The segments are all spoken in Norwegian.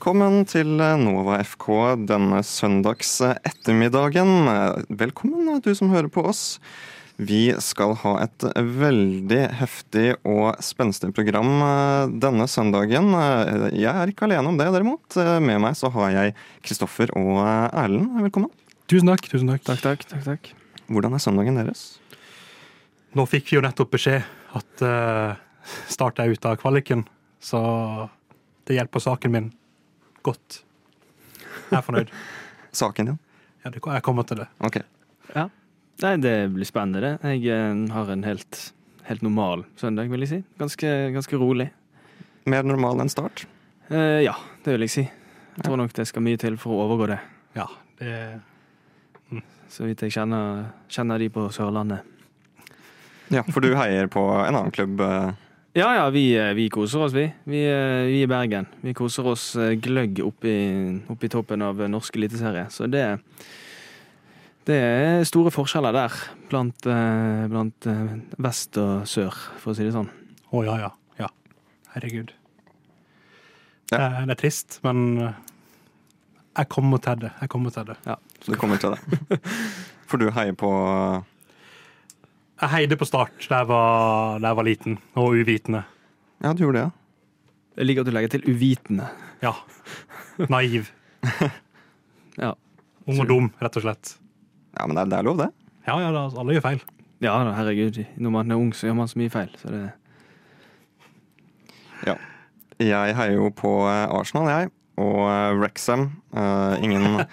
Velkommen til Nova FK denne søndags ettermiddagen. Velkommen du som hører på oss. Vi skal ha et veldig heftig og spenstig program denne søndagen. Jeg er ikke alene om det, derimot. Med meg så har jeg Kristoffer og Erlend. Velkommen. Tusen takk. tusen takk. Takk, takk, takk, takk. Hvordan er søndagen deres? Nå fikk vi jo nettopp beskjed at uh, Start er ute av kvaliken, så det hjelper saken min godt. Jeg er fornøyd. Saken din? Ja, det, jeg kommer til det. Ok. Ja. Nei, det blir spennende, det. Jeg eh, har en helt, helt normal søndag, vil jeg si. Ganske, ganske rolig. Mer normal enn start? Eh, ja, det vil jeg si. Jeg tror nok det skal mye til for å overgå det. Ja, det Så vidt jeg kjenner, kjenner de på Sørlandet. Ja, for du heier på en annen klubb? eh, Ja ja, vi, eh, vi koser oss, vi. Vi, eh, vi i Bergen. Vi koser oss eh, gløgg oppi, oppi toppen av norsk eliteserie. Så det Det er store forskjeller der blant, blant vest og sør, for å si det sånn. Å ja, ja. ja. Herregud. Ja. Det, er, det er trist, men jeg kommer til det. Jeg kommer til det. Ja. du kommer til det. For du heier på Jeg heide på Start da jeg var, da jeg var liten og uvitende. Ja, du gjorde det, ja. Jeg liker at du legger til uvitende. Ja. Naiv. Ja. Ung og dum, rett og slett. Ja, Men det er, det er lov, det. Ja, ja, da, alle gjør feil. Ja da, herregud. Når man er ung, så gjør man så mye feil. Så det Jeg heier jo på eh, Arsenal, jeg. Og eh, Wrexham. Eh, ingen uh,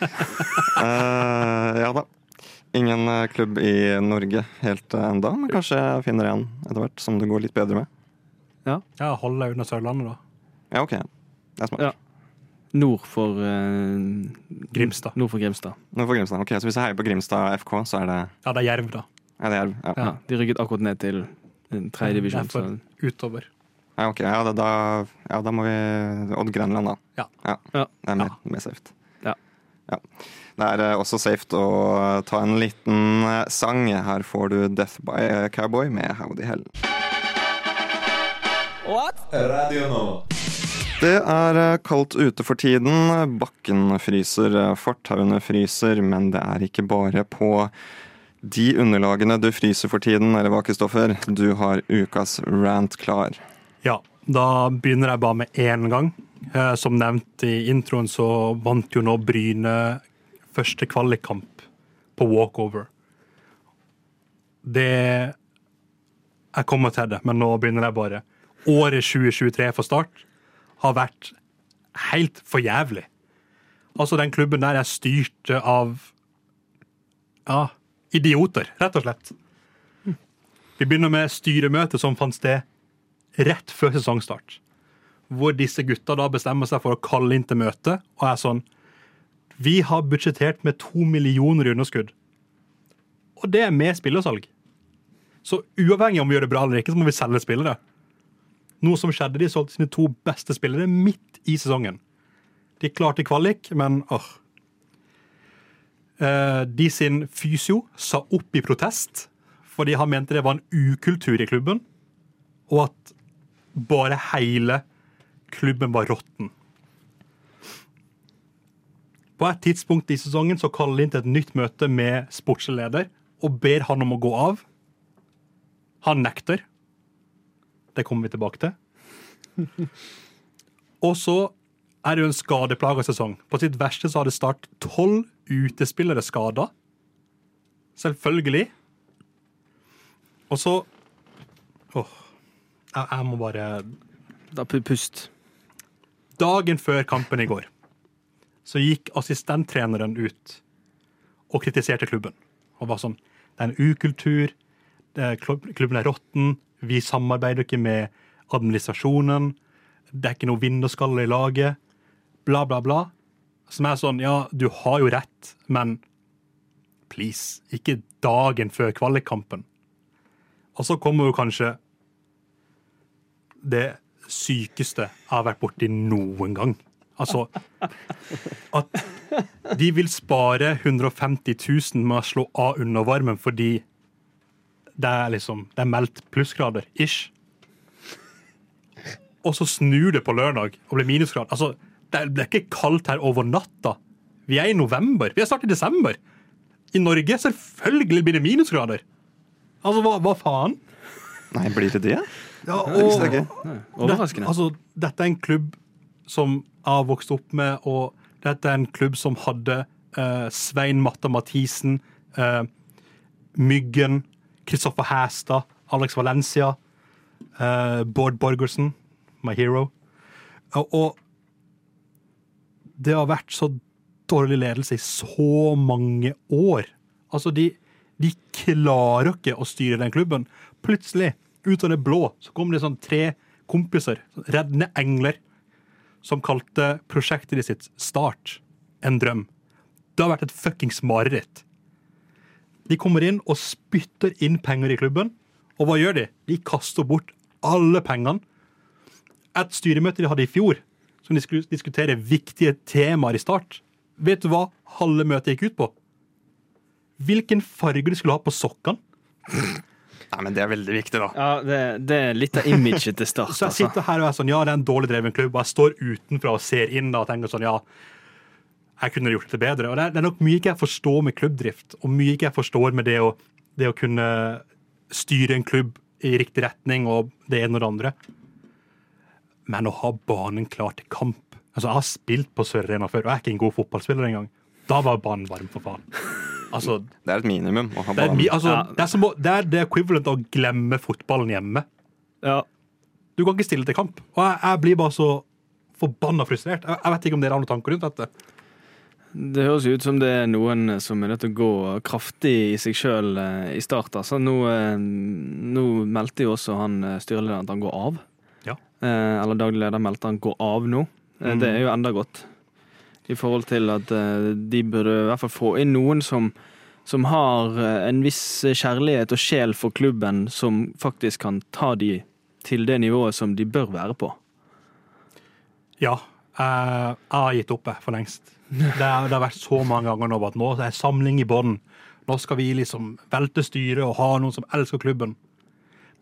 Ja da. Ingen eh, klubb i Norge helt eh, enda, men kanskje jeg finner en etter hvert som det går litt bedre med. Ja, Hold deg under Sørlandet, da. Ja, OK. Det er smart. Ja. Nord for eh, Grimstad. Nord for Grimstad. Nord for Grimstad. Ok, Så hvis jeg heier på Grimstad FK, så er det Ja, det er Jerv, da. Ja, det Jerv? Ja. Ja, de rykket akkurat ned til tredje divisjon. Derfor så- utover. Ja, ok. Ja, da, da, ja, da må vi Odd Grenland, da. Ja. Ja. Det er mer, mer safe. Ja. Det er eh, også safe å ta en liten eh, sang. Her får du Death by a Cowboy med Howdy Hell. What? Radio nå. Det er eh, kaldt ute for tiden. Bakken fryser, eh, fortauene fryser, men det er ikke bare på de underlagene du fryser for tiden, eller hva, Kristoffer? Du har ukas rant klar. Ja, da begynner jeg bare med én gang. Eh, Som nevnt i introen, så vant jo nå Bryne første kvalikkamp på walkover. Det Jeg kommer til det, men nå begynner jeg bare. Året 2023 for Start har vært helt for jævlig. Altså, den klubben der er styrt av ja, idioter, rett og slett. Vi begynner med styremøtet som fant sted rett før sesongstart. Hvor disse gutta da bestemmer seg for å kalle inn til møte og er sånn Vi har budsjettert med to millioner i underskudd. Og det er med spillersalg. Så uavhengig om vi gjør det bra eller ikke, så må vi selge spillere. Noe som skjedde. De solgte sine to beste spillere midt i sesongen. De klarte kvalik, men åh. Eh, De sin fysio sa opp i protest fordi han mente det var en ukultur i klubben, og at bare hele klubben var råtten. På et tidspunkt i sesongen så kaller de inn til et nytt møte med sportsleder og ber han om å gå av. Han nekter. Det kommer vi tilbake til. Og så er det jo en skadeplaga sesong. På sitt verste så hadde Start tolv utespillere skada. Selvfølgelig. Og så Åh. Jeg må bare Da pust. Dagen før kampen i går så gikk assistenttreneren ut og kritiserte klubben. Og var sånn Det er en ukultur. Klubben er råtten. Vi samarbeider ikke med administrasjonen. Det er ikke noe vinnerskalle i laget. Bla, bla, bla. Som er sånn Ja, du har jo rett, men please, ikke dagen før kvalikkampen. Og så kommer jo kanskje det sykeste jeg har vært borti noen gang. Altså At de vil spare 150 000 med å slå av undervarmen fordi det er liksom Det er meldt plussgrader, ish. Og så snur det på lørdag og blir minusgrad. Altså, det er ikke kaldt her over natta. Vi er i november. Vi er snart i desember. I Norge selvfølgelig blir det minusgrader. Altså, hva, hva faen? Nei, blir det det? Ja, Det visste. Overraskende. Det, altså, dette er en klubb som jeg har vokst opp med, og dette er en klubb som hadde eh, Svein Matta Mathisen, eh, Myggen, Kristoffer Hæstad, Alex Valencia, eh, Bård Borgersen, my hero. Og, og det har vært så dårlig ledelse i så mange år. Altså, de, de klarer ikke å styre den klubben. Plutselig, ut av det blå, så kom det sånn tre kompiser, sånn reddende engler, som kalte prosjektet sitt Start en drøm. Det har vært et fuckings mareritt. De kommer inn og spytter inn penger i klubben. Og hva gjør de? De kaster bort alle pengene. Et styremøte de hadde i fjor, som de skulle diskutere viktige temaer i Start. Vet du hva halve møtet gikk ut på? Hvilken farge de skulle ha på sokkene. Nei, men det er veldig viktig, da. Ja, det, det er litt av imaget til Start. Så jeg Altså. sitter her og er sånn, ja, det er en dårlig dreven klubb, og jeg står utenfra og ser inn da og tenker sånn, ja, jeg kunne gjort det bedre. Og det er, det er nok mye ikke jeg forstår med klubbdrift, og mye ikke jeg forstår med det å, det å kunne styre en klubb i riktig retning og det ene og det andre. Men å ha banen klar til kamp Altså, Jeg har spilt på Sør Arena før, og jeg er ikke en god fotballspiller engang. Da var banen varm, for faen. Altså, Det er et minimum å ha det er, mi- altså, Ja. det er, som det er det equivalent av å glemme fotballen hjemme. Ja. Du kan ikke stille til kamp. Og jeg, jeg blir bare så forbanna frustrert. Jeg, jeg vet ikke om dere har noen tanker rundt dette. Det høres ut som det er noen som er nødt til å gå kraftig i seg sjøl i start. Altså. Nå, eh, nå meldte jo også han eh, styrelederen at han går av. Ja. Eh, Eller daglig leder meldte han går av nå. Mm. Det er jo enda godt. I forhold til at eh, de burde i hvert fall få inn noen som, som har eh, en viss kjærlighet og sjel for klubben, som faktisk kan ta de til det nivået som de bør være på. Ja, jeg, jeg har gitt opp for lengst. Det, er, det har vært så mange ganger nå at nå er samling i bånn. Nå skal vi liksom velte styret og ha noen som elsker klubben.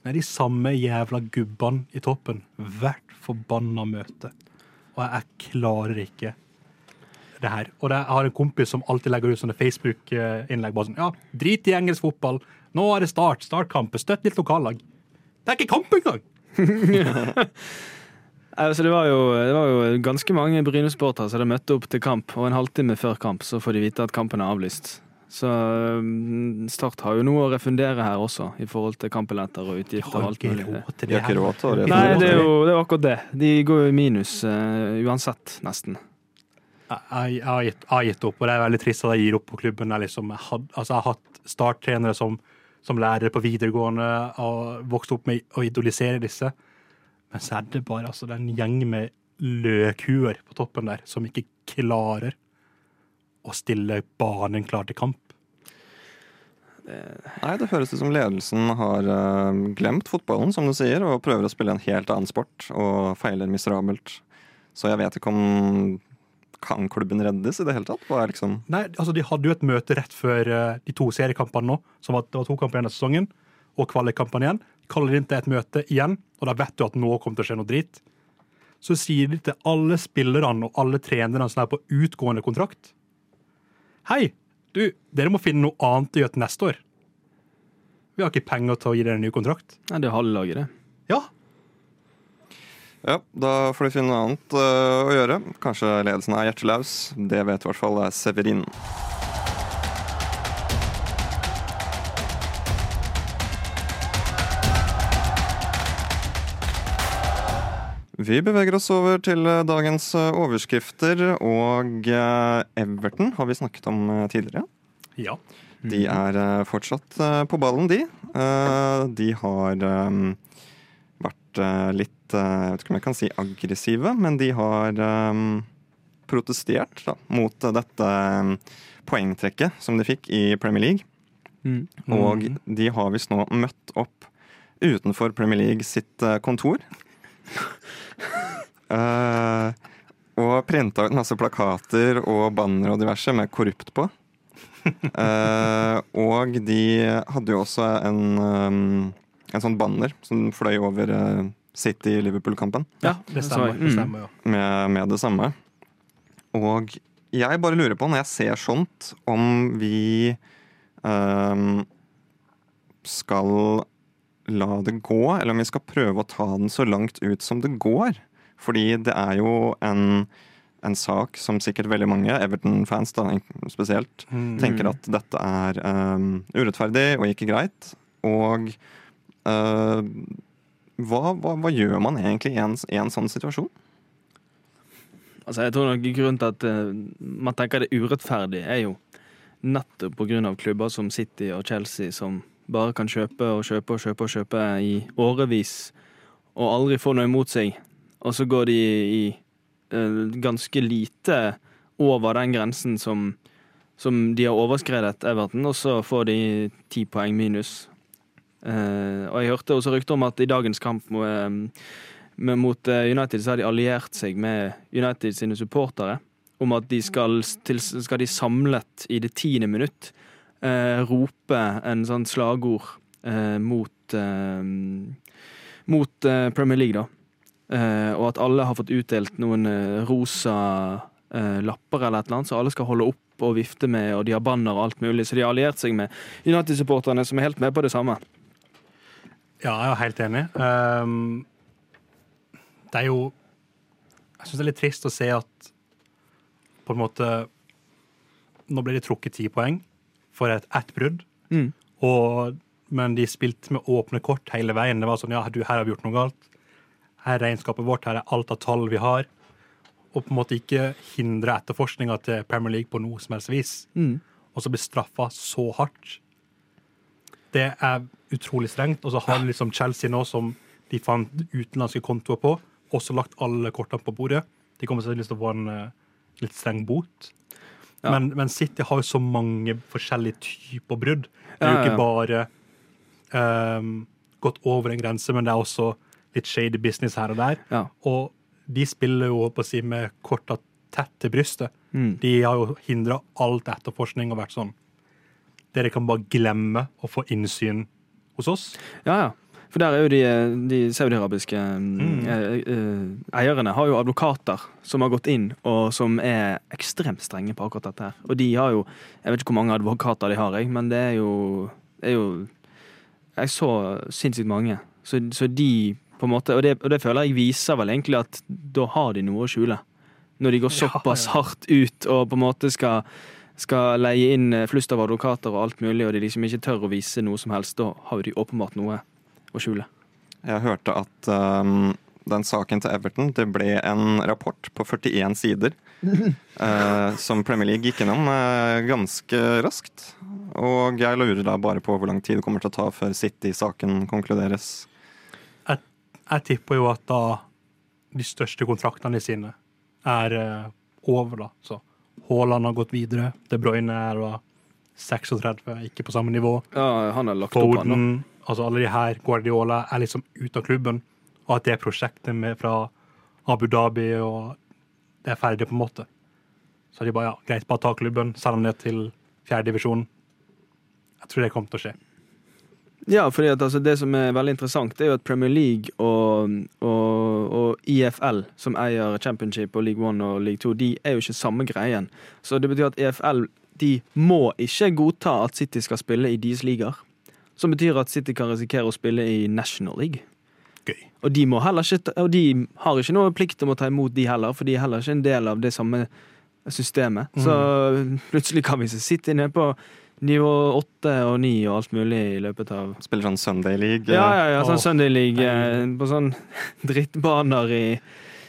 Det er de samme jævla gubbene i toppen hvert forbanna møte. Og jeg klarer ikke det her. Og jeg har en kompis som alltid legger ut sånne Facebook-innlegg. bare sånn, ja, Drit i engelsk fotball. Nå er det start. Startkamp. Støtt ditt lokallag. Det er ikke kamp engang! Altså, det, var jo, det var jo ganske mange Bryne-sportere som hadde møtt opp til kamp, og en halvtime før kamp så får de vite at kampen er avlyst. Så mm, Start har jo noe å refundere her også, i forhold til kampbilletter og utgifter. og alt mulig. De det har ikke råd til å Nei, det er jo det er akkurat det. De går jo i minus uh, uansett, nesten. Jeg, har gitt opp, og det er veldig trist at jeg gir opp på klubben. Jeg, liksom, jeg, had, altså, jeg har hatt starttrenere som, som lærere på videregående og vokst opp med å idolisere disse. Men så er det bare altså, det er en gjeng med løkhuer på toppen der som ikke klarer å stille banen klar til kamp. Nei, det høres ut som ledelsen har eh, glemt fotballen, som du sier, og prøver å spille en helt annen sport, og feiler miserabelt. Så jeg vet ikke om Kan klubben reddes i det hele tatt? Hva er liksom Nei, altså De hadde jo et møte rett før eh, de to seriekampene nå. Som var, det var to kamper igjen av sesongen, og kvalikkampene igjen. Kaller inn til et møte igjen, og da vet du at nå kommer til å skje noe drit. Så sier de til alle spillerne og alle trenerne som er på utgående kontrakt Hei, du, dere må finne noe annet å gjøre til neste år. Vi har ikke penger til å gi dere en ny kontrakt. Nei, det er halve laget, det. Ja, Ja, da får de finne noe annet uh, å gjøre. Kanskje ledelsen er hjertelaus. Det vet i hvert fall Severin. Vi beveger oss over til eh, dagens eh, overskrifter, og eh, Everton har vi snakket om eh, tidligere. ja. De er eh, fortsatt eh, på ballen, de. Eh, de har eh, vært eh, litt eh, Jeg vet ikke om jeg kan si aggressive, men de har eh, protestert da, mot dette eh, poengtrekket som de fikk i Premier League. Mm. Og de har visst nå møtt opp utenfor Premier League sitt eh, kontor. uh, og printa ut masse plakater og banner og diverse med korrupt på. Uh, og de hadde jo også en, um, en sånn banner som fløy over eh, City-Liverpool-kampen Ja, det stemmer. Det Mm. stemmer ja. med, med det samme. Og jeg bare lurer på, når jeg ser sånt, om vi um, skal la det gå, eller om vi skal prøve å ta den så langt ut som det går. Fordi det er jo en, en sak som sikkert veldig mange, Everton-fans da spesielt, tenker at dette er um, urettferdig og ikke greit. Og hva, hva, hva gjør man egentlig i en, i en sånn situasjon? Altså, jeg tror nok grunnen til at uh, man tenker det er urettferdig, er jo nettopp av klubber som City og Chelsea, som bare kan kjøpe og kjøpe og kjøpe og kjøpe i årevis, og aldri få noe imot seg. Og så går de i uh, ganske lite over den grensen som, som de har overskredet, Everton, og så får de ti poeng minus. Eh, og jeg hørte også rykter om at i dagens kamp eh, mot eh, United så har de alliert seg med United sine supportere om at de skal, til, skal de samlet i det tiende minutt eh, rope en sånn slagord eh, mot eh, mot Premier League, da. Og at alle har fått utdelt noen rosa lapper eller et eller annet, så alle skal holde opp og vifte med, og de har banner og alt mulig. Så de har alliert seg med United-supporterne, som er helt med på det samme. Ja, jeg er helt enig. Um, det er jo Jeg syns det er litt trist å se at på en måte Nå ble det trukket ti poeng for et ett brudd, Mm. og, men de spilte med åpne kort hele veien. Det var sånn Ja, du, her har vi gjort noe galt. Her er regnskapet vårt, her er alt av tall vi har. Og på en måte ikke hindre etterforskninga til Premier League på noe som helst vis. Mm. Og så bli straffa så hardt. Det er utrolig strengt. Og så har du liksom Chelsea nå, som de fant utenlandske kontoer på, også lagt alle kortene på bordet. De kommer sannsynligvis til å få en eh, litt streng bot. Ja. Men, men City har jo så mange forskjellige typer brudd. Det er jo ikke bare um, gått over en grense, men det er også litt shady business her og der. Ja. Og de spiller jo på å si med korta tett til brystet. Mm. De har jo hindra alt etterforskning og vært sånn Dere kan bare glemme å få innsyn hos oss. Ja, ja. For der er jo de, de saudiarabiske mm. eh, eh, eierne har jo advokater som har gått inn, og som er ekstremt strenge på akkurat dette her. Og de har jo Jeg vet ikke hvor mange advokater de har, jeg, men det er jo, er jo Jeg så sinnssykt mange. Så, så de på en måte og det, og det føler jeg viser vel egentlig at da har de noe å skjule. Når de går Ja, såpass ja. hardt ut og på en måte skal skal leie inn eh, flust av advokater og alt mulig, og de liksom ikke tør å vise noe som helst, da har jo de åpenbart noe å skjule. Jeg hørte at um, den saken til Everton det ble en rapport på 41 sider. uh, som Premier League gikk gjennom uh, ganske raskt. Og jeg lurer da bare på hvor lang tid det kommer til å ta før City-saken konkluderes. Jeg tipper jo at da de største kontraktene sine er uh, over, da. Så Haaland har gått videre. De Bruyne er da 36, ikke på samme nivå. Ja, han har lagt opp, han da. Foden, altså alle de her, Guardiola, er liksom ute av klubben. Og at det prosjektet med fra Abu Dhabi og det er ferdig, på en måte. Så de bare ja, greit, bare ta klubben, send den ned til fjerdedivisjonen. Jeg tror det kommer til å skje. Ja, fordi at altså, det som er veldig interessant, er jo at Premier League og, og, og EFL, som eier Championship og League One og League Two, de er jo ikke samme greien. Så det betyr at EFL de må ikke godta at City skal spille i deres ligaer. Som betyr at City kan risikere å spille i National League. Gøy. Og de, må heller ikke, og de har ikke noe plikt om å ta imot de heller, for de er heller ikke en del av det samme systemet. Så plutselig kan vi se City ned på nivå åtte og ni og alt mulig i løpet av Spiller sånn Sunday League. Ja, ja, ja, sånn Åh. Sunday League eh, på sånn drittbaner i,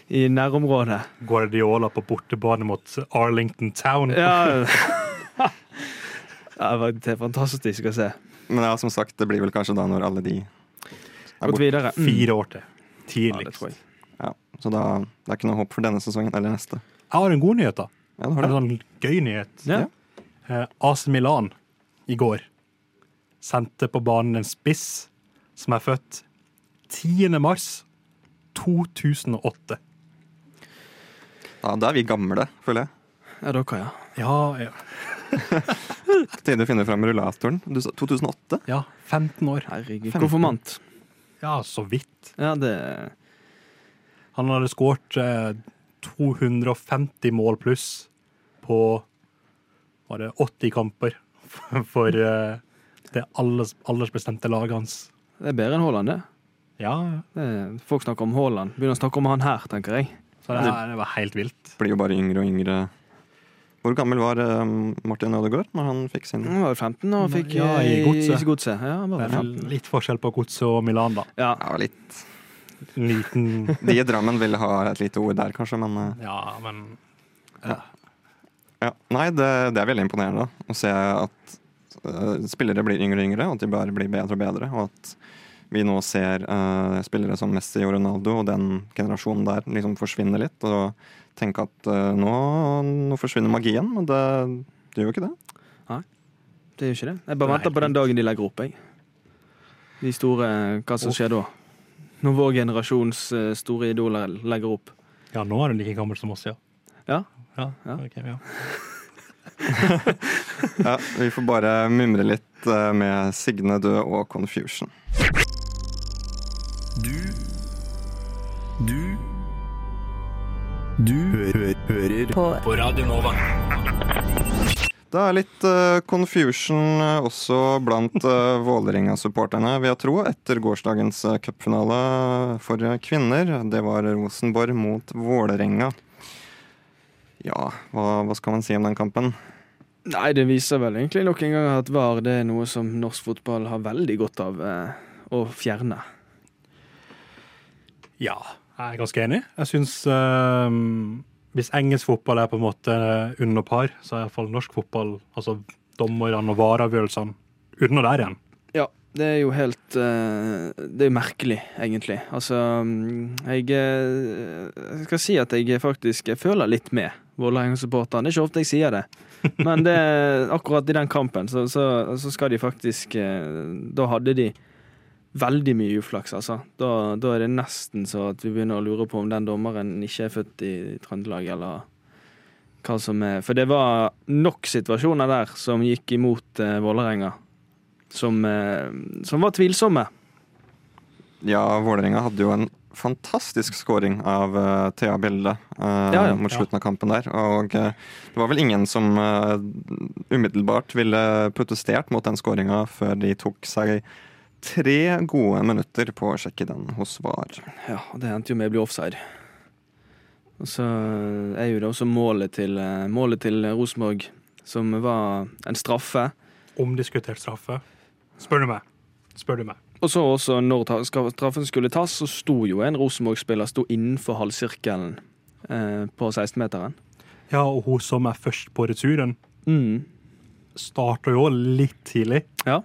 i nærområdet. Guardiola på bortebane mot Arlington Town. Ja. ja, det er fantastisk å se. Men ja, som sagt, det blir vel kanskje da når alle de er Gått borte. videre. Mm. Fire år til. Tidligst. Ja, Ja, så da det er ikke noe håp for denne sesongen eller neste. Jeg har en god nyhet, da. Ja, det har En sånn gøy nyhet. Ja. Eh, AC Milan i går sendte på banen en spiss som er født 10. mars 2008. Ja, da er vi gamle, føler jeg. Ja, dere, ja. Ja, ja. Tide å finne fram rullatoren. Du sa 2008? ja 15 år. Herregud. 15. Konfirmant. Ja, så vidt. Ja, det Han hadde skåret eh, 250 mål pluss på var det 80 kamper for eh, det alders, aldersbestemte laget hans. Det er bedre enn Haaland, det. Ja, det er, folk snakker om Haaland. Begynner å snakke om han her, tenker jeg. så det, det var helt vilt. Blir jo bare yngre og yngre. Hvor gammel var eh, Martin Ødegaard når han fikk sin Han var jo 15 og fikk Ja, i eh, Godset. i. Ja, han var Det 15. litt forskjell på Godset og Milan, da. Ja, Ja, litt liten De i Drammen ville ha et lite ord der, kanskje, men Ja, men ja. Nei, det, det er veldig imponerende å se at uh, spillere blir yngre og yngre, og at de bare blir bedre og bedre. Og at vi nå ser uh, spillere som Messi og Ronaldo, og den generasjonen der liksom forsvinner litt. Og tenke at uh, nå, nå forsvinner magien, men det, det gjør jo ikke det. Nei, det gjør ikke det. Jeg bare venter på den dagen de legger opp, jeg. De store Hva som skjer da? Når vår generasjons store idoler legger opp. ja, nå er hun like gammel som oss, ja. Ja. Ja, Ja. Okay, ja. Ja, vi får bare mumre litt eh, med Signe død og Confusion. Du Du Du hø hører på. på Radio Nova. Det er litt uh, confusion eh, også blant uh, Vålerenga-supporterne, vil jeg tro, etter gårsdagens cupfinale for kvinner. Det var Rosenborg mot Vålerenga. Ja, hva, hva skal man si om den kampen? Nei, det viser vel egentlig nok en gang at VAR det er noe som norsk fotball har veldig godt av eh, å fjerne. Ja, jeg er ganske enig. Jeg syns eh, hvis engelsk fotball er på en måte under par, så er iallfall norsk fotball, altså dommerne og vareavgjørelsene, under der igjen. Ja, det er jo helt eh, Det er merkelig, egentlig. Altså, mm, jeg, eh, jeg skal si at jeg faktisk jeg føler litt med Vålerenga-supporterne. Det er ikke ofte jeg sier det, men det, akkurat i den kampen så, så, så skal de faktisk eh, Da hadde de veldig mye uflaks, altså. Da, da er det nesten så at vi begynner å lure på om den dommeren ikke er født i Trøndelag, eller hva som er For det var nok situasjoner der som gikk imot eh, Vålerenga, som, eh, som var tvilsomme. Ja, Vålerenga hadde jo en fantastisk scoring av uh, Thea Bjelde uh, Ja, ja. mot Ja. slutten av kampen der. Og uh, det var vel ingen som umiddelbart ville protestert mot den scoringa før de tok seg tre gode minutter på å sjekke den hos VAR. Ja, det endte jo med å bli offside. Og så er jo det også målet til, målet til Rosenborg, som var en straffe. Omdiskutert straffe. Spør du meg. Spør du meg. Og så også, når straffen skulle tas, så sto jo en Rosenborg-spiller sto innenfor halvsirkelen eh, på 16-meteren. Ja, og hun som er først på returen, Mm. starter jo litt tidlig. Ja.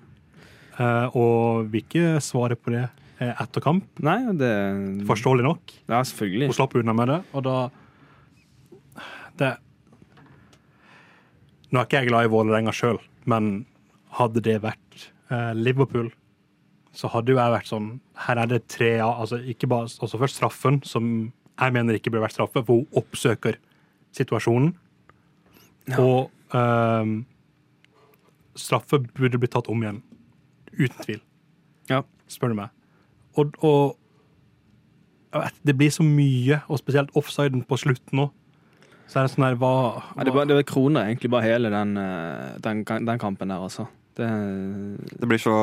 eh, og vil ikke svare på det eh, etter kamp. Nei, det Forståelig nok. Ja, selvfølgelig. Hun slapp unna med det, og da Det Nå er ikke jeg glad i Vålerenga sjøl, men hadde det vært eh, Liverpool, så hadde jo jeg vært sånn Her er det tre ja, altså bare altså Først straffen, som jeg mener ikke burde vært straffe, for hun oppsøker situasjonen. Og ehm, straffe burde bli tatt om igjen. Uten tvil. Ja. Spør du meg. Og, og vet, det blir så mye, og spesielt offsiden på slutten nå. Så er det sånn her hva, Ja, det, var, det var kroner egentlig bare hele den, eh, den, den kampen der, altså. Det, Det blir så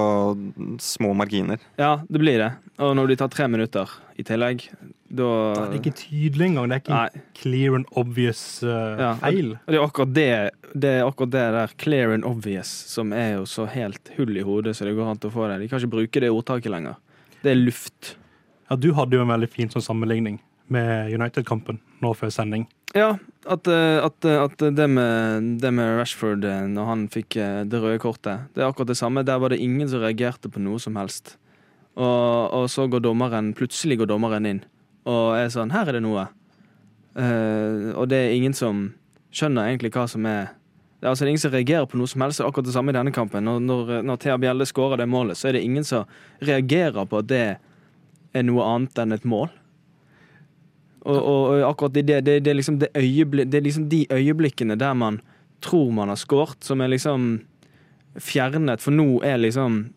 små marginer. ja, det blir det. Og når de tar tre minutter i tillegg, da Det er ikke tydelig engang. Det er ikke Nei. clear and obvious uh, Ja, feil. Og det er akkurat det, det er akkurat det der clear and obvious som er jo så helt hull i hodet så det går an til å få det. De kan ikke bruke det ordtaket lenger. Det er luft. Ja, du hadde jo en veldig fin sånn sammenligning med United-kampen nå før sending. Ja, at, eh, at, eh, at det, med, det med Rashford eh, når han fikk det røde kortet, det er akkurat det samme. Der var det ingen som reagerte på noe som helst. Og, og så går dommeren, plutselig går dommeren inn og er sånn Her er det noe. Uh, og det er ingen som skjønner egentlig hva som er det er altså ingen som reagerer på noe som helst. Akkurat det samme i denne kampen. Når, når, når Thea Bjelde skårer det målet, så er det ingen som reagerer på at det er noe annet enn et mål. Og, og, akkurat det, det, det, er liksom det, det er liksom de øyeblikkene der man tror man har skåret, som er liksom fjernet. For nå er liksom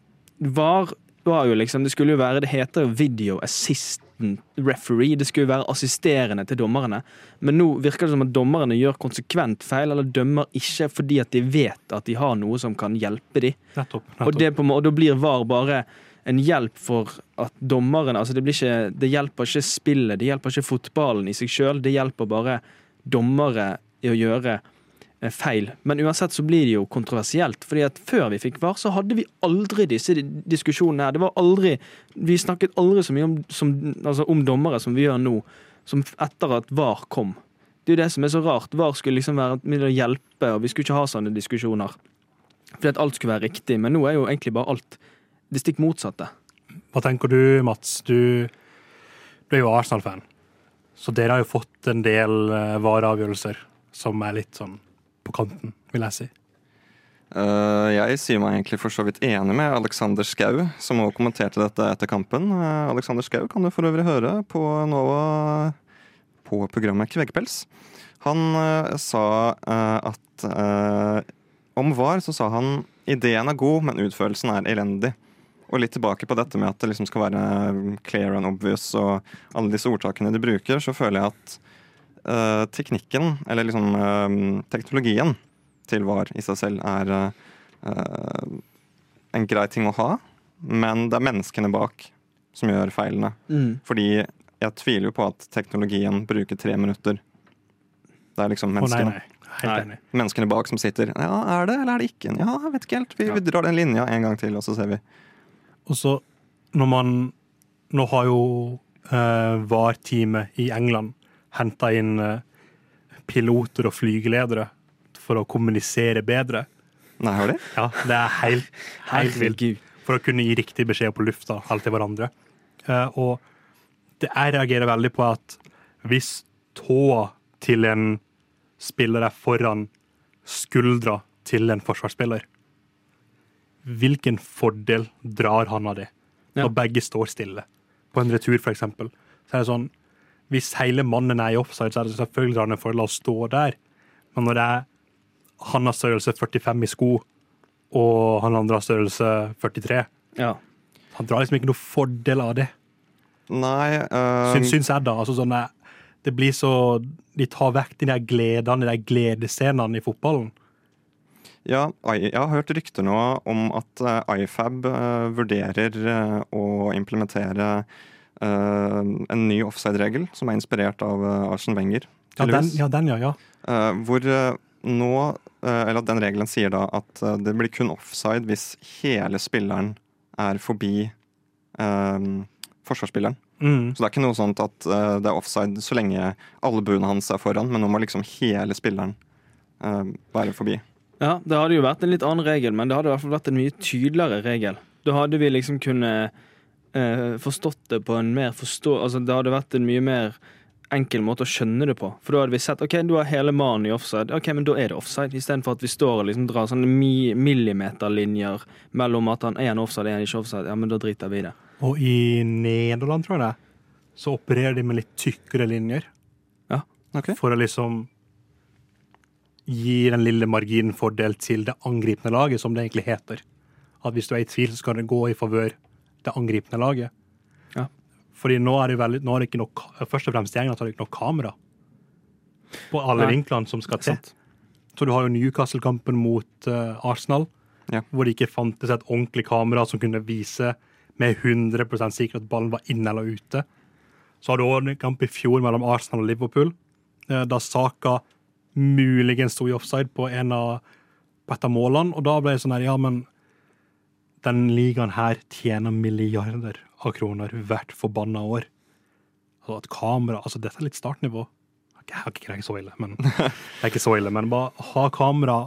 VAR var jo liksom, Det skulle jo være, det heter jo video assistant referee. Det skulle jo være assisterende til dommerne. Men nå virker det som at dommerne gjør konsekvent feil, eller dømmer ikke fordi at de vet at de har noe som kan hjelpe dem. Nettopp. Og, det på, og da blir VAR bare en hjelp for at dommeren altså det, blir ikke, det hjelper ikke spillet, det hjelper ikke fotballen i seg sjøl. Det hjelper bare dommere i å gjøre eh, feil. Men uansett så blir det jo kontroversielt. fordi at før vi fikk VAR, så hadde vi aldri disse diskusjonene her. Det var aldri, Vi snakket aldri så mye om, som, altså om dommere som vi gjør nå, som etter at VAR kom. Det er jo det som er så rart. VAR skulle liksom være med å hjelpe, og vi skulle ikke ha sånne diskusjoner. Fordi at alt skulle være riktig, men nå er jo egentlig bare alt det stikk motsatte. Hva tenker du, Mats? Du, du er jo Arsenal-fan. Så dere har jo fått en del uh, vareavgjørelser som er litt sånn på kanten, vil jeg si. Uh, jeg sier meg egentlig for så vidt enig med Alexander Skau, som òg kommenterte dette etter kampen. Uh, Alexander Skau kan du for øvrig høre på Nova på programmet Kveggpels. Han uh, sa eh, at eh, om VAR så sa han ideen er god, men utførelsen er elendig. Og litt tilbake på dette med at det liksom skal være clear and obvious og alle disse ordtakene de bruker, så føler jeg at uh, teknikken, eller liksom uh, teknologien til VAR i seg selv er uh, en grei ting å ha, men det er menneskene bak som gjør feilene. Fordi jeg tviler jo på at teknologien bruker tre minutter. Det er liksom nei, menneskene. nei. Nei. Menneskene bak som sitter Ja, er det, eller er det ikke? Ja, jeg vet ikke helt. Vi, vi drar den linja en gang til, og så ser vi. Og så når man Nå har jo eh, VAR-teamet i England henta inn eh, piloter og flygeledere for å kommunisere bedre. Nei, har de? Ja, det er helt, helt vilt. For å kunne gi riktig beskjed på lufta alt til hverandre. Eh, og det jeg reagerer veldig på, at hvis tåa til en spiller er foran skuldra til en forsvarsspiller, hvilken fordel drar han av det? Ja. Når begge står stille. På en retur, for eksempel. Så er det sånn, hvis hele mannen er i offside, så er det selvfølgelig han en fordel å stå der. Men når det er han har størrelse 45 i sko, og han andre har størrelse 43. Ja. Han drar liksom ikke noe fordel av det, Nei. eh, syns, syns jeg da. Altså sånn, det- det blir så De tar vekk de der gledene, de der gledesscenene i fotballen. Ja, jeg har hørt rykter nå om at eh, IFAB eh, vurderer eh, å implementere en ny offside-regel som er inspirert av uh, Arsen Wenger. Ja, den, ja, den, ja. ja. Hvor nå Eller den regelen sier da at det blir kun offside hvis hele spilleren er forbi um, forsvarsspilleren. Mm. Så det er ikke noe sånt at det er offside så lenge albuene hans er foran, men nå må liksom hele spilleren eh, være forbi. Ja, det hadde jo vært en litt annen regel, men det hadde i hvert fall vært en mye tydeligere regel. Da hadde vi liksom kunnet eh, forstått det på en mer forstå... Altså, det hadde vært en mye mer enkel måte å skjønne det på. For da hadde vi sett ok, du har hele mannen i offside, ok, men da er det offside. Istedenfor at vi står og liksom drar sånne mi millimeterlinjer mellom at han er en offside og en ikke offside. Ja, men da driter vi i det. Og i Nederland, tror jeg det, er, så opererer de med litt tykkere linjer. Ok. For å liksom gi den lille marginen fordel til det angripende laget, som det egentlig heter. At hvis du er i tvil, så skal det gå i favør det angripende laget. Ja. Fordi nå er det veldig, nå er det ikke nok, først og fremst gjengen at det ikke nok kamera på alle Nei. vinklene som skal til. Så du har jo Newcastle-kampen mot uh, Arsenal, Ja. hvor det ikke fantes et ordentlig kamera som kunne vise med 100 sikkerhet at ballen var inne eller ute. Så har du også en kamp i fjor mellom Arsenal og Liverpool, eh, da Saka muligens sto i offside på, en av, på et av målene. Og da ble det sånn her, ja, men den ligaen her tjener milliarder av kroner hvert forbanna år. Altså at kamera Altså, dette er litt startnivå. Jeg er ikke så ille, men det er ikke så ille. Men bare ha kamera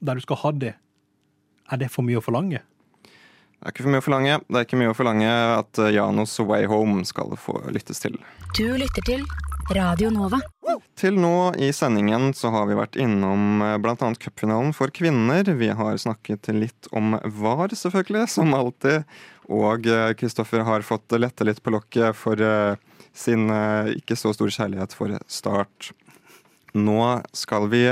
der du skal ha det. Er det for mye å forlange? Det er ikke for mye å forlange. Det er ikke mye å forlange at eh, Janos Way Home skal få lyttes til. Du lytter til Radio Nova. Til nå i sendingen så har vi vært innom eh, bl.a. cupfinalen for kvinner. Vi har snakket litt om VAR, selvfølgelig, som alltid. Og eh, Kristoffer har fått lette litt på lokket for eh, sin eh, ikke så store kjærlighet for Start. Nå skal vi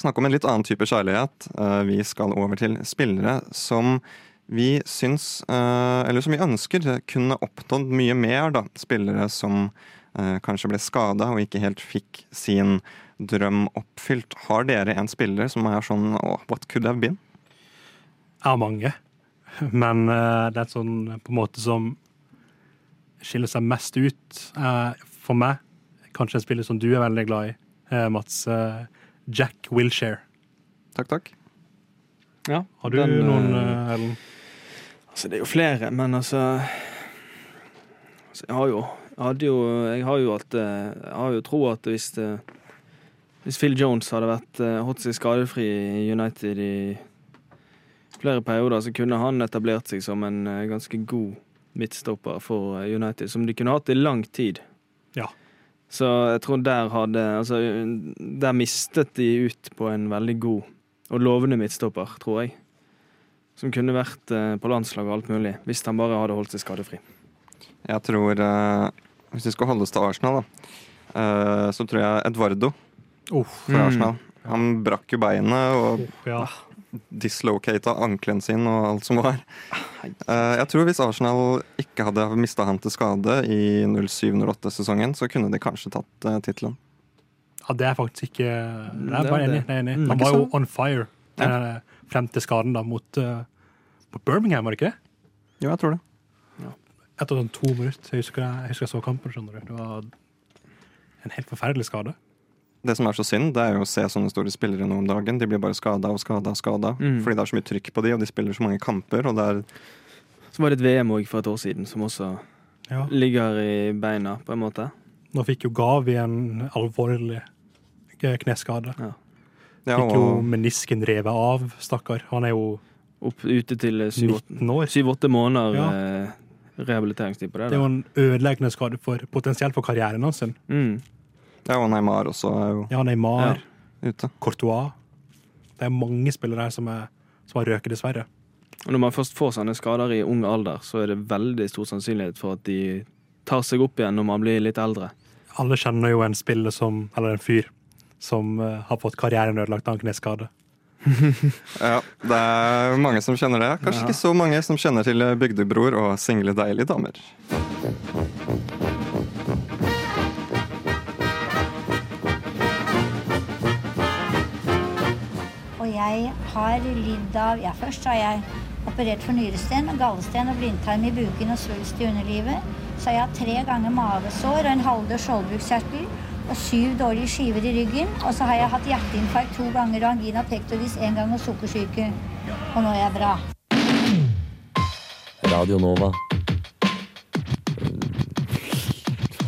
snakke om en litt annen type kjærlighet. Eh, Vi skal over til spillere som vi syns, eh, eller som vi ønsker, kunne oppnådd mye mer. da. Spillere som eh, kanskje ble skada og ikke helt fikk sin drøm oppfylt. Har dere en spiller som er sånn oh, What could have been? Jeg har mange, men eh, det er sånn på en måte som skiller seg mest ut eh, for meg. Kanskje en spiller som du er veldig glad i, eh, Mats. eh, Jack Wilshere. Takk, takk. Ja, Har du den, noen, eh, eh, Ellen? Altså, det er jo flere, men altså, altså Jeg har jo hadde jo Jeg har jo at eh, Jeg har jo tro at hvis Hvis Phil Jones hadde vært eh, holdt seg skadefri i United i flere perioder, så kunne han etablert seg som en eh, ganske god midtstopper for eh, United, som de kunne hatt i lang tid. Ja. Så jeg tror der hadde Altså, der mistet de ut på en veldig god og lovende midtstopper, tror jeg. Som kunne vært eh, på landslag og alt mulig, hvis han bare hadde holdt seg skadefri. Jeg tror eh, Hvis vi skal holde oss til Arsenal, da, eh, så tror jeg Edvardo fra for Mm. Arsenal. Han brakk jo beinet og ja. dislocata ankelen sin og alt som var. Eh, jeg tror hvis Arsenal ikke hadde mista han til skade i 07-08-sesongen, så kunne de kanskje tatt uh, tittelen. ja, det er faktisk ikke Jeg er bare enig. Jeg er enig. Mm. Han var jo on fire ja. frem til skaden da mot, eh, mot Birmingham, var det ikke det? Jo, jeg tror det. Etter sånn to minutter. Jeg husker jeg, husker jeg så kampen. skjønner du. Det var en helt forferdelig skade. Det som er så synd, det er jo å se sånne store spillere nå om dagen. De blir bare skada og skada og skada. Mm. Fordi det er så mye trykk på de, og de spiller så mange kamper. Og det er Så var det et VM òg for et år siden, som også Ja. ligger i beina, på en måte. Nå fikk jo Gavi en alvorlig kneskade. ja, Fikk jo menisken revet av, stakkar. Han er jo Opp ute til syv-åtte 19 år. syv-åtte måneder Ja. eh, rehabiliteringstid på det. Det er jo en ødeleggende skade for, potensielt for karrieren hans. Mm. ja, og Neymar også er jo Ja, Neymar, ute. Courtois. Det er mange spillere her som, er, som har røket, dessverre. Og når man først får sånne skader i ung alder, så er det veldig stor sannsynlighet for at de tar seg opp igjen når man blir litt eldre. Alle kjenner jo en spiller som, eller en fyr som eh, har fått karrieren ødelagt av en kneskade. Ja, det er mange som kjenner det. Kanskje ikke så mange som kjenner til Bygdebror og single deilige damer. Og jeg har lidd av Ja, først har jeg operert for nyresten, gallesten og blindtarm i buken og svulst i underlivet. Så har jeg har tre ganger mavesår og en halvdød skjoldbruskkjertel og syv dårlige skiver i ryggen. Og så har jeg hatt hjerteinfarkt to ganger og angina pectoris én gang og sukkersyke. Og nå er jeg bra. Radio Nova.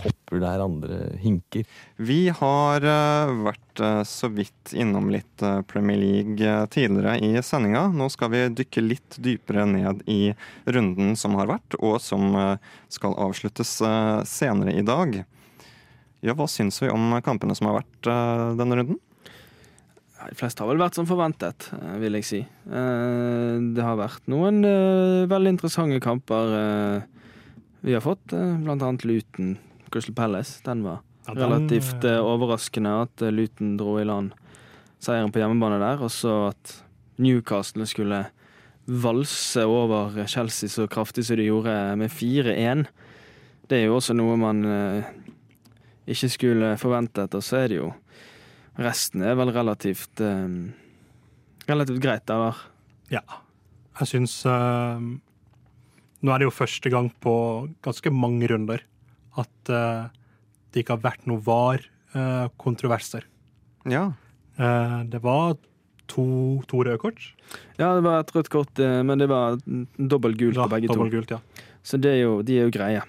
Hopper der andre hinker. Vi har eh, vært eh, så vidt innom litt eh, Premier League tidligere i sendinga. Nå skal vi dykke litt dypere ned i runden som har vært, og som skal avsluttes senere i dag. Ja, hva syns vi om kampene som har vært eh, denne runden? De fleste har vel vært som forventet, eh, vil jeg si. Eh, Det har vært noen veldig interessante kamper vi har fått, blant annet Luton, Crystal Palace. Den var Ja, den, relativt overraskende at Luton dro i land seieren på hjemmebane der, og så at Newcastle skulle valse over Chelsea så kraftig som de gjorde, med 4-1. Det er jo også noe man ikke skulle forventet, og så er det jo Resten er vel relativt eh, Relativt greit, eller? Ja. Jeg syns eh, Nå er det jo første gang på ganske mange runder at eh, det ikke har vært noe VAR-kontroverser. Ja. Eh, det var to, to røde kort. Ja, det var et rødt kort, men det var dobbelt gult Ja, på begge to. Gult, ja. Så det er jo, de er jo greie.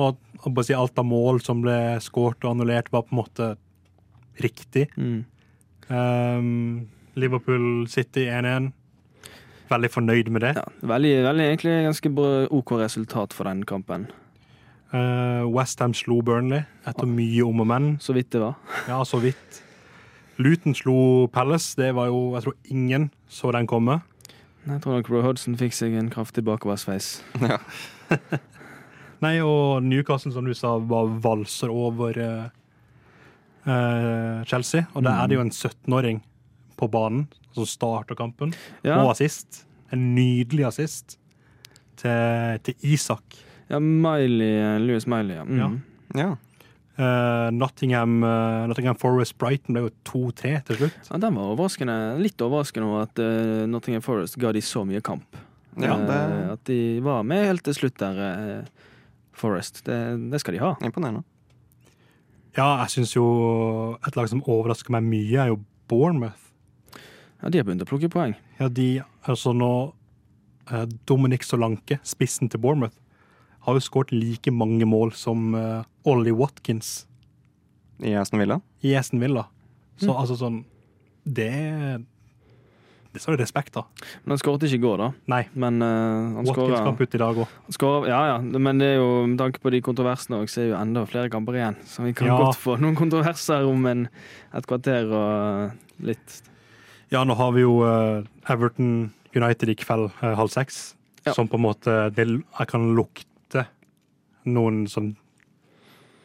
Og og si, alt av mål som ble skåret og annullert, var på en måte riktig. Mm. Um, Liverpool City 1-1. Veldig fornøyd med det. Ja, veldig, veldig egentlig ganske bra, OK resultat for den kampen. Uh, Westham slo Burnley etter mye om og men. Så vidt det var. Ja, så vidt. Luton slo Palace. Det var jo Jeg tror ingen så den komme. Jeg tror nok Roy Hodson fikk seg en kraftig bakoversveis. ja. Nei, og Newcastle, som du sa, var valser over uh, eh, Chelsea. Og der er det jo en 17-åring på banen som starter kampen. Ja, Og assist. en nydelig assist til, til Isak. Ja, Miley, Louis Miley, ja. Mm. Ja. Ja. Eh, Nottingham, uh, Nottingham Forest Brighton ble jo 2-3 til slutt. Ja, den var overraskende, litt overraskende over at uh, Nottingham Forest ga de så mye kamp. ja, det Eh, at de var med helt til slutt der, eh, Forest. Det, det skal de ha. imponerende. Ja, jeg syns jo et lag som overrasker meg mye, er jo Bournemouth. Ja, De har begynt å plukke poeng. Ja, de, altså nå eh, Dominic Solanke, spissen til Bournemouth, har jo skåret like mange mål som uh, Ollie Watkins I Aston Villa. i Aston Villa. Så Mm. altså sånn Det Det det respekt av. Men han skåret ikke i går, da. Nei. Men uh, han kamp ut i dag òg. Ja, ja. Men det er jo, med tanke på de kontroversene òg, så er jo enda flere kamper igjen. Så vi kan Ja. godt få noen kontroverser om en, et kvarter og litt. Ja, nå har vi jo uh, Everton United i kveld uh, halv seks, Ja. som på en måte det, Jeg kan lukte noen sånn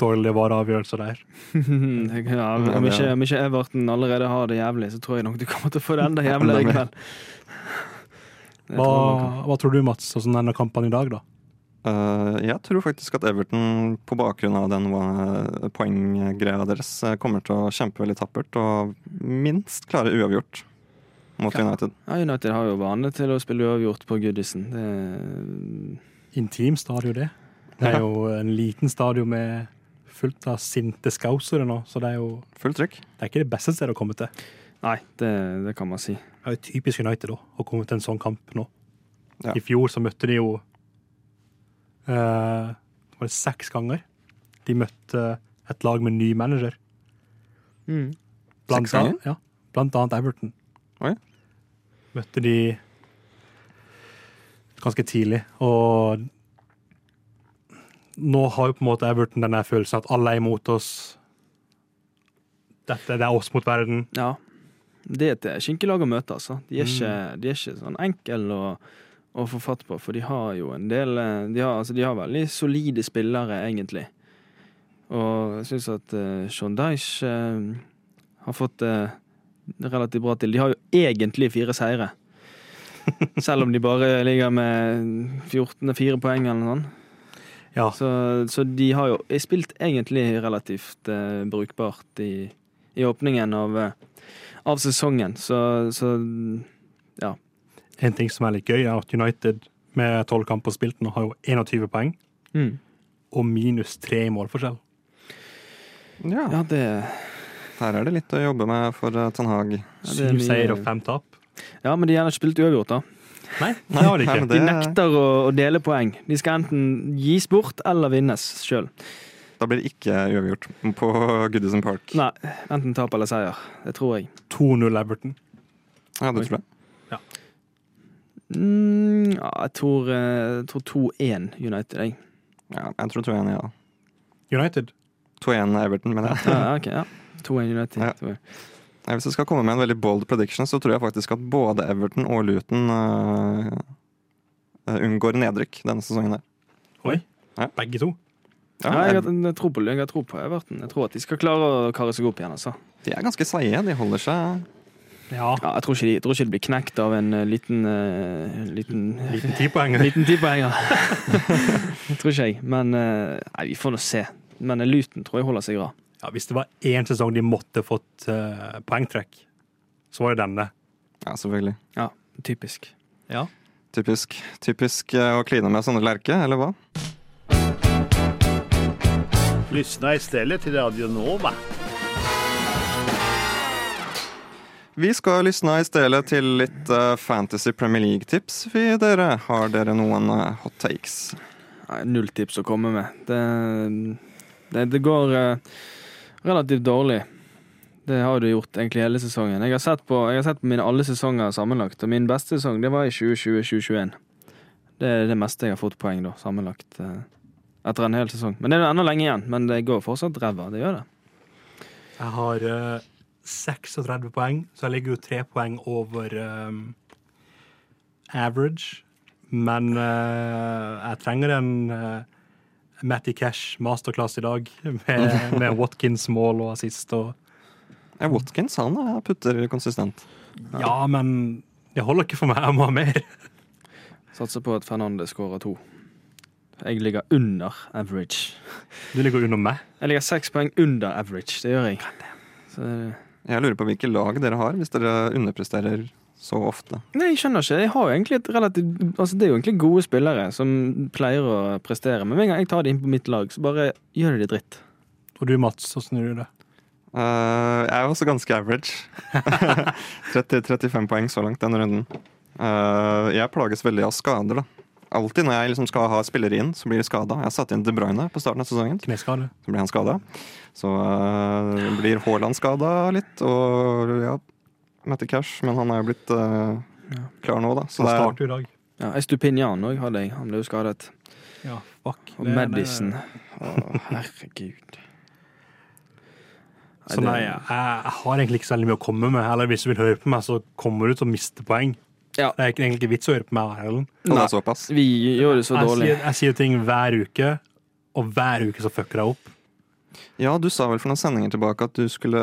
dårlige vareavgjørelser der. ja, om, ikke, om ikke Everton allerede har det jævlig, så tror jeg nok du kommer til å få det enda jævligere i kveld. Hva, tror hva tror du, Mats? Hvordan ender kampene i dag, da? Uh, jeg tror faktisk at Everton, på bakgrunn av den uh, poenggreia deres, eh, kommer til å kjempe veldig tappert og minst klare uavgjort mot Ja. United. Ja, United har jo vane til å spille uavgjort på Goodison. Det, Intim stadion, det. Det er jo en liten stadion med fullt av sinte skausere nå, så det er jo Fullt trykk. det er ikke det beste stedet å komme til. nei, det, det kan man si. Det er jo typisk United da, å komme til en sånn kamp nå. Ja. I fjor så møtte de jo eh, Var det seks ganger? De møtte et lag med ny manager. Blant Seks ganger? ja, blant annet Everton. Oi. Møtte de ganske tidlig, og nå har jo på en måte Everton denne følelsen at alle er imot oss. Dette, det er oss mot verden. Ja. Det er et skinkelag å møte, altså. De er Mm. ikke, de er ikke sånn enkle å, å få fatt på, for de har jo en del eh, De har, altså, de har veldig solide spillere, egentlig. Og jeg syns at uh, Sean Dyche uh, har fått det relativt bra til. De har jo egentlig fire seire. Selv om de bare ligger med 14-4 poeng eller noe sånt. Ja, Så, så de har jo spilt egentlig relativt eh, brukbart i, i åpningen av, eh, av sesongen. Så, så ja. En ting som er litt gøy, er at United med tolv kamper spilt nå har jo 21 poeng Mm. og minus tre i målforskjell. Ja, Ja, det, her er det litt å jobbe med for eh, Ten Hag. Syv seier og fem tap. Ja, men de har ikke spilt uavgjort, da. Nei, det har de Nei, ikke. De nekter å, å dele poeng. De skal enten gis bort eller vinnes sjøl. Da blir det ikke uavgjort på Goodison Park. Nei, enten tap eller seier. Det tror jeg. 2-0 Everton. Ja, det tror jeg. Mm, ja, jeg tror, eh, tror 2-1 United, jeg. Ja, jeg tror 2-1, ja. United. 2-1 Everton, mener jeg. Ja, ok, ja. 2-1 United. Ja. Tror Hvis jeg skal komme med en veldig bold prediction, så tror jeg faktisk at både Everton og Luton uh, unngår nedrykk denne sesongen her. Oi. Ja. Begge to. Ja, Ja, jeg, jeg, har- jeg, tror på, jeg har tro på Everton. Jeg tror at de skal klare å kare seg opp igjen. altså. de er ganske seige. De holder seg Ja. Ja, jeg, tror ikke de, jeg tror ikke de blir knekt av en eh, liten uh, liten, Liten tipoenger. liten tipoenger. det tror ikke jeg. Men uh, nei, vi får nå se. Men Luton tror jeg holder seg bra. Ja, hvis det var én sesong de måtte fått uh, poengtrekk, så var det denne. Ja, selvfølgelig. Ja, typisk. Ja. Typisk, typisk øh, å kline med sånne lerke, eller hva? Lyssna stedet til Radio Nova. Vi skal lysne i stedet til litt øh, Fantasy Premier League-tips. Dere, Har dere noen hot takes? Nei, null tips å komme med. Det, det, det går eh, relativt dårlig. Det har du gjort egentlig hele sesongen. Jeg har sett på, har sett på mine alle sesonger sammenlagt, og min beste sesong det var i 2020-2021. Det er det meste jeg har fått poeng da, sammenlagt eh, etter en hel sesong. Men det er ennå lenge igjen. Men det går fortsatt ræva. Det gjør det. Jeg har uh, 36 poeng, så jeg ligger jo tre poeng over um, average. Men uh, jeg trenger en uh, Matty Cash masterclass i dag, med, med Watkins mål og assist. Og, Ja, Watkins han er putter konsistent. ja, men det holder ikke for meg. Jeg må ha mer. Satser på at Fernandes skårer to. Jeg ligger under average. Du ligger under meg. Jeg ligger seks poeng under average, det gjør jeg. Så, Jeg lurer på hvilke lag dere har, hvis dere underpresterer så ofte. nei, jeg skjønner ikke. Jeg har jo egentlig et relativt Altså, det er jo egentlig gode spillere som pleier å prestere, men med en gang jeg tar det inn på mitt lag, så bare gjør de det dritt. Og du, Mats, åssen gjør du det? Uh, jeg er også ganske average. 30-35 poeng så langt denne runden. Uh, jeg plages veldig av skader, da. Alltid når jeg liksom skal ha spillere inn, så blir de skada. Jeg satte inn De Bruyne på starten av sesongen, Kneskade. så blir han skada. Så uh, blir Haaland skada litt, og ja Mette Cash, men han er jo blitt uh, klar nå, da. Så Han det er, starter i dag. Ja, Estupinian òg hadde jeg. Han ble jo skadet. Ja, fuck. Og Madison. Å, herregud. Så nei, jeg, jeg har egentlig ikke så mye å komme med. Eller hvis du vil høre på meg, så kommer du til å miste poeng. Ja. Det er egentlig ikke vits å høre på meg. Nei. Vi gjør det så dårlig. sier, jeg sier ting hver uke, og hver uke så fucker jeg opp. Ja, du sa vel for noen sendinger tilbake at du skulle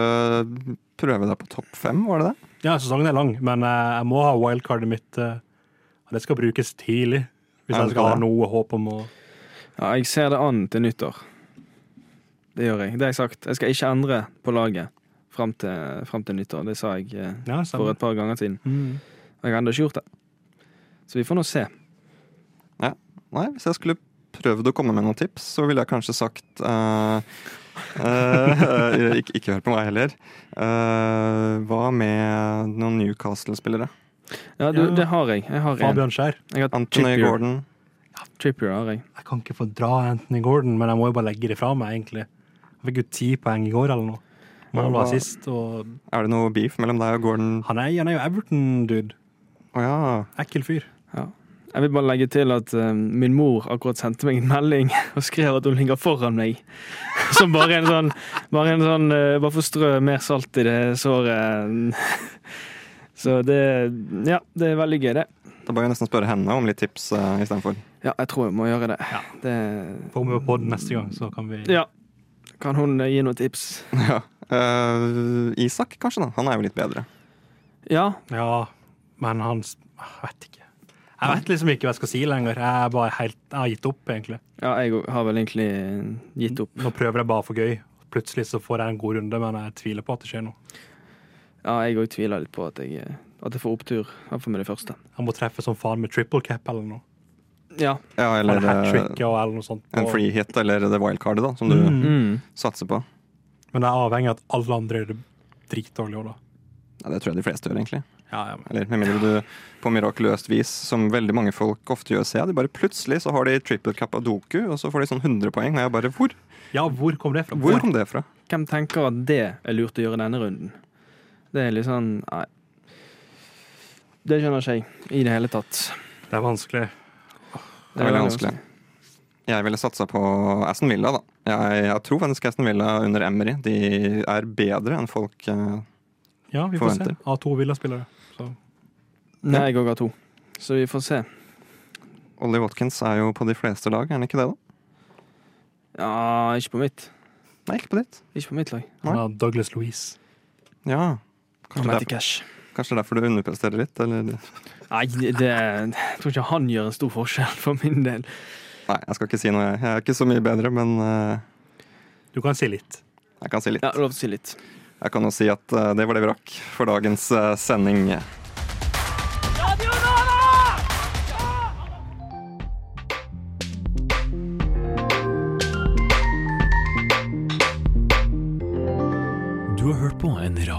prøve deg på topp fem, var det det? Ja, sesongen er lang, men eh, jeg må ha wildcardet mitt. eh, det skal brukes tidlig. Hvis jeg skal ha noe håp om å Ja, jeg ser det an til nyttår. Det gjør jeg. Det har jeg sagt. Jeg skal ikke endre på laget fram til, frem til nyttår. Det sa jeg eh, Ja, for et par ganger siden. Mm. Jeg har ennå ikke gjort det. Så vi får nå se. Ja. Nei, hvis jeg skulle prøvd å komme med noen tips, så ville jeg kanskje sagt eh, ikke, ikke hør på meg heller. Eh, hva med noen Newcastle-spillere? Ja, du, det har jeg. Jeg har. Fabian Skjær. Anthony Trippier. Gordon. Trippier har jeg. Jeg kan ikke få dra Anthony Gordon, men jeg må jo bare legge det fra meg, egentlig. Jeg fikk jo ti poeng i går eller noe. Mål og assist, og Er det noe beef mellom deg og Gordon? han er, han er jo Everton-dude. Å ja. Ekkel fyr. Jeg vil bare legge til at uh, min mor akkurat sendte meg en melding og skrev at hun ligger foran meg. Som bare en sånn Bare en sånn uh, Bare for å strø mer salt i det såret. Så det Ja, det er veldig gøy, det. Da bør jeg nesten spørre henne om litt tips uh, istedenfor. Ja, jeg tror jeg må gjøre det. Ja. det Får vi på den neste gang, så kan vi ja. Kan hun eh, gi noen tips? Ja. Uh, Isak, kanskje, da. Han er jo litt bedre. Ja. Ja, men han Jeg vet ikke. Jeg vet liksom ikke hva jeg skal si lenger. Jeg, er bare helt, jeg har gitt opp, egentlig. ja, jeg har vel egentlig gitt opp. Nå prøver jeg bare for gøy. Plutselig så får jeg en god runde, men jeg tviler på at det skjer noe. Ja, jeg òg tviler litt på at jeg, at jeg får opptur. Iallfall med det første. Jeg må treffe som faen med triple cap eller noe. Ja. Ja, Eller eller noe sånt. en free hit, eller det wildcardet, da, som du Mm. Mm. satser på. Men det er avhengig av at alle andre gjør det dritdårlig òg, da. Ja, det tror jeg de fleste gjør, egentlig. Ja, ja, men. Eller med mindre du på mirakuløst vis, som veldig mange folk ofte gjør, ser de bare plutselig så har de triple cap av Doku, og så får de sånn 100 poeng, og jeg bare Hvor? ja, hvor kom det fra? Hvor kom det fra? Hvem tenker at det er lurt å gjøre denne runden? Det er litt sånn Nei. Det skjønner ikke jeg i det hele tatt. Det er vanskelig. Det er veldig vanskelig. Jeg ville satsa på Aston Villa, da. Jeg, jeg tror faktisk Aston Villa under Emery de er bedre enn folk eh, Ja, vi får Forventer. se. Av to Villa-spillere. Nei, jeg òg har to. Så vi får se. Ollie Watkins er jo på de fleste lag, er han ikke det, da? Ja, ikke på mitt. Nei, ikke på ditt. Ikke på mitt lag. han har Douglas Louise. Ja. Kanskje, det er derfor, kanskje derfor du underpresterer litt, eller Nei, det, jeg tror ikke han gjør en stor forskjell for min del. Nei, jeg skal ikke si noe, jeg. Jeg er ikke så mye bedre, men uh... Du kan si litt. jeg kan si litt. Ja, Lov til å si litt. Jeg kan jo si at uh, det var det vi rakk for dagens uh, sending.